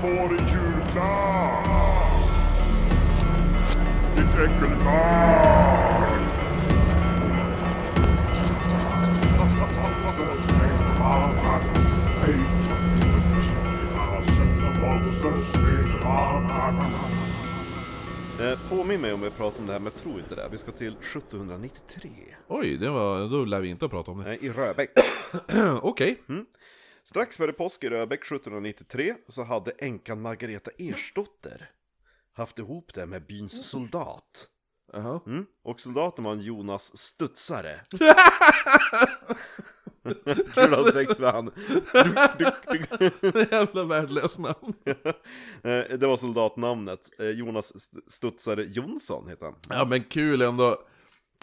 får en julklapp! Ditt äckelbarn! Eh, påminn mig om jag pratar om det här, men jag tror inte det. Vi ska till 1793. Oj, det var, då lär vi inte prata om det. Nej, i Röbäck. Okej. Strax före påsk i Röbäck 1793 så hade änkan Margareta Ersdotter haft ihop det med byns soldat. Jaha. Mm. Och soldaten var en Jonas Studsare. Kul att ha sex med han. Jävla värdelöst namn. Eh, Det var soldatnamnet. Eh, Jonas St- Studsare Jonsson heter han. Ja men kul ändå.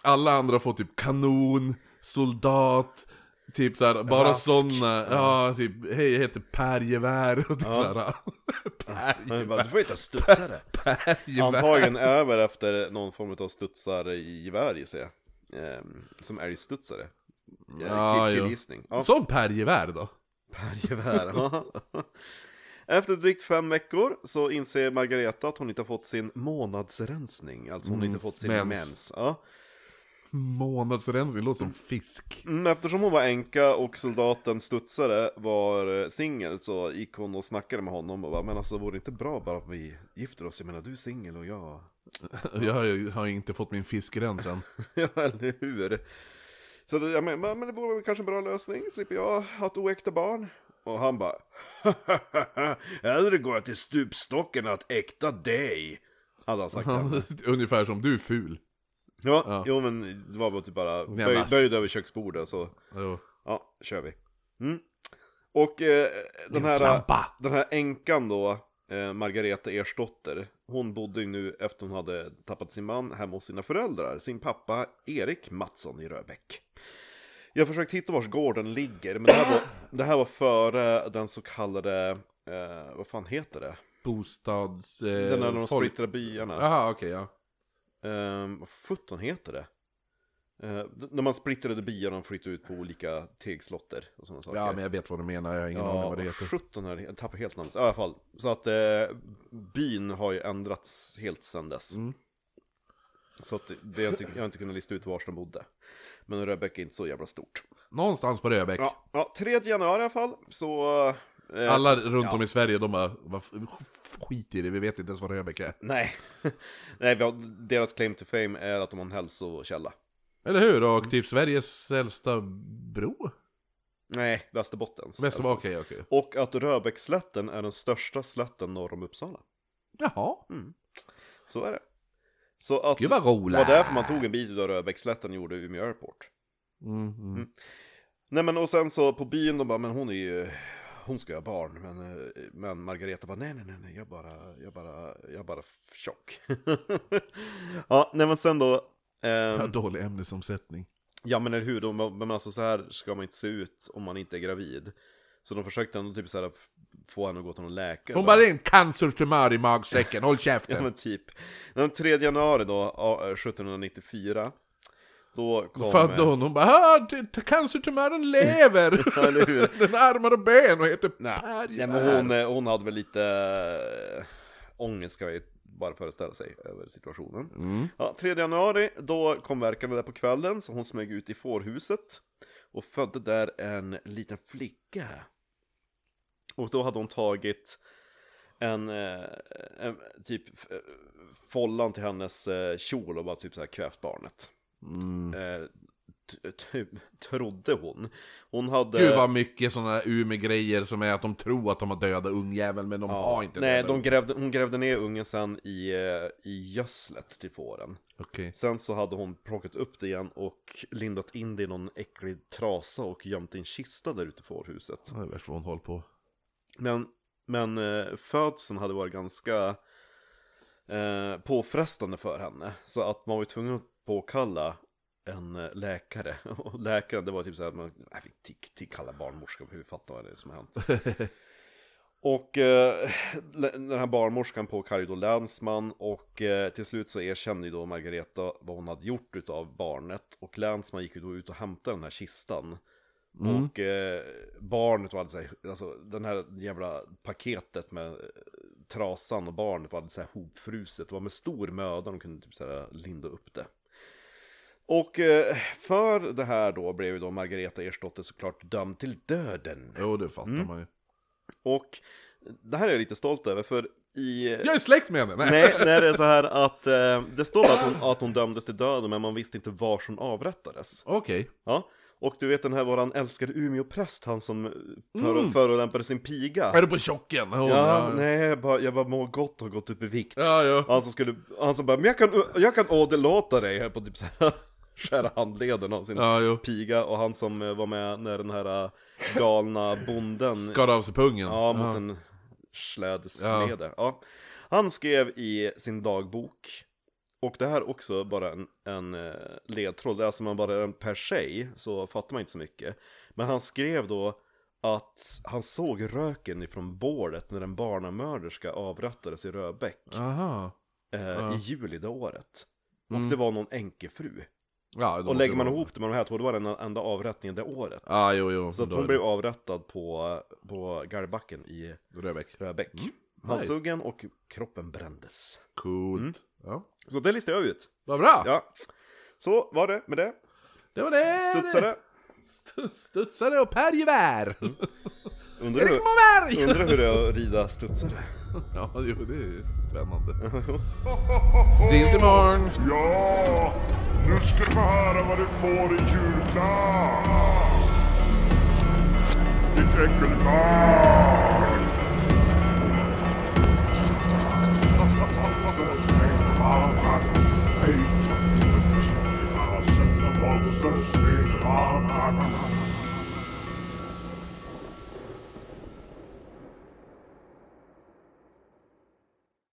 Alla andra får typ kanon, soldat, typ såhär, bara Rask. sådana, ja typ, hej jag heter Per Gevär och typ såhär. Per Han bara, du får heta Studsare. Per Gevär. Antagligen över efter någon form av studsargevär gissar jag. Ehm, som älgstudsare. Ja, Ja. Killgissning. Ja, Som Per Gevär då? pärgevär. ja. Efter drygt fem veckor så inser Margareta att hon inte har fått sin månadsrensning. Alltså hon har inte fått sin mens. mens. Ja. Månadsrensning, låter som fisk. Mm, Eftersom hon var änka och soldaten studsare var eh, singel så gick hon och snackade med honom och bara Men alltså vore det inte bra bara att vi gifter oss? Jag menar du är singel och jag Jag har har inte fått min fiskrens än. Ja, eller hur? Så det, jag menar, men det vore kanske en bra lösning, slipper jag ha ett oäkta barn. Och han bara, hellre går jag till stupstocken att äkta dig. Hade han sagt. Ungefär som du är ful. Ja, Ja. jo men det var bara typ bara böj, böjd över köksbordet så, Jo. ja, kör vi. Mm. Och eh, den, här, slampa. den här änkan då, eh, Margareta Ersdotter, hon bodde ju nu efter hon hade tappat sin man hemma hos sina föräldrar, sin pappa Erik Mattsson i Röbäck. Jag har försökt hitta vars gården ligger, men det här var, det här var före den så kallade, eh, vad fan heter det? Bostads... Eh, Den där de folk- splittrade byarna. Jaha, okej ja. Um, vad sjutton heter det? D- när man splittrade byarna och flyttade ut på olika tegslotter och sådana saker. Ja men jag vet vad du menar, jag har ingen aning vad det heter. 17 är det, jag tappar helt namnet. Ja, I alla fall, så att eh, byn har ju ändrats helt sedan dess. Mm. Så att det, jag, inte, jag har inte kunnat lista ut var de bodde. Men Röbäck är inte så jävla stort. Någonstans på Röbäck. Ja, ja 3 januari i alla fall, så... eh, Alla runt ja. om i Sverige, de bara, skit i det, vi vet inte ens vad Röbäck är. Nej, Nej har, deras claim to fame är att de har en hälsokälla. Eller hur? Mm. Och typ Sveriges äldsta bro? Nej, Västerbottens. Västerbotten, okej okej. Och att Röbäcksslätten är den största slätten norr om Uppsala. Jaha, Så är det. Så att gud vad roligt. var därför man tog en bit av Röbäcksslätten och gjorde Umeå Airport. Mm, mm. Nej men och sen så på byn, de bara, men hon är ju, hon ska ha barn. Men, eh, men Margareta bara, nej nej nej, nej jag bara, jag bara, jag bara tjock. ja, nej men sen då, ehm, Ja, dålig ämnesomsättning. ja men eller hur, bara, men alltså så här ska man inte se ut om man inte är gravid. Så de försökte ändå typ så här få henne att gå till någon läkare. Hon bara, det är en cancertumör i magsäcken, håll Ja käften. men typ. Den 3 januari då, ja, 1794. Då kom... Födde hon, hon bara, ah, cancertumören lever! Den har armar och ben och heter Nej, nej men hon, eh, hon hade väl lite äh, ångest ska jag bara föreställa sig över situationen. Mm. Ja, 3 januari, då kom verkarna där på kvällen, så hon smög ut i fårhuset. Och födde där en liten flicka. Och då hade hon tagit en, eh, en typ eh, follan till hennes eh, kjol och bara typ så här kvävt barnet. Mm. Eh, typ, trodde hon. Hon hade... Gud vad mycket sådana Umeå-grejer som är att de tror att de har dödat ungjäveln men de har inte Nej, de grävde, hon grävde ner ungen sen i, eh, i gödslet till fåren. Okej. Sen så hade hon plockat upp det igen och lindat in det i någon äcklig trasa och gömt i en kista där ute i fårhuset. Det är värst vad hon håller på. Men, men eh, födseln hade varit ganska eh, påfrestande för henne. Så att man var tvungen att påkalla en eh, läkare. Och läkaren, det var typ såhär, man nej, vi till, till kalla barnmorska för vi fattar vad det är som har hänt. Och eh, den här barnmorskan påkallade ju då länsman och eh, till slut så erkände ju då Margareta vad hon hade gjort utav barnet. Och länsman gick ju då ut och hämtade den här kistan. Och eh, barnet var så här, alltså den här jävla paketet med trasan och barnet var så här hopfruset. Det var med stor möda de kunde typ så här linda upp det. Och eh, för det här då blev ju då Margareta Ersdotter såklart dömd till döden. Jo, det fattar Mm. man ju. Och det här är jag lite stolt över för i... Jag är släkt med henne! Nej. Nej, nej, det är så här att eh, det står att hon, att hon dömdes till döden men man visste inte var hon avrättades. Okej. Ja, och du vet den här våran älskade Umeå-präst, han som för, förolämpade sin piga. Är du på tjocken? Hon, Ja, nej, jag bara, jag bara mår gott och har gått upp i vikt. Ja, ja. Han som skulle, han som bara, men jag kan, jag kan åderlåta dig här på typ så här skära handleden av sin Ja, piga och han som eh, var med när den här eh, galna bonden Skar av sig pungen. Ja, mot en slädsmede. Ja. Han skrev i sin dagbok, och det här är också bara en, en eh, ledtråd, läser man bara den per se så fattar man inte så mycket. Men han skrev då att han såg röken ifrån bålet när en barnamörderska avrättades i Röbäck Aha. eh, i juli det året. Och Mm. det var någon änkefru. Ja, Och lägger man ihop det med de här två, det var den enda avrättningen det året. Ja, jo, jo. Så att hon blev avrättad på, på Gallbacken i Röbäck. Röbäck. Mm. Halshuggen och kroppen brändes. Coolt. Mm. Ja. Så det listar jag ut. Vad bra! Ja. Så var det med det. Det var det! Studsare. Stu- Studsare och pärgevär! Undrar hur, undrar hur det är att rida studsare. Ja, jo, det är spännande. Syns imorgon! Ja, nu ska du få höra vad du får i julklapp. Ditt äckelbarn. Hej.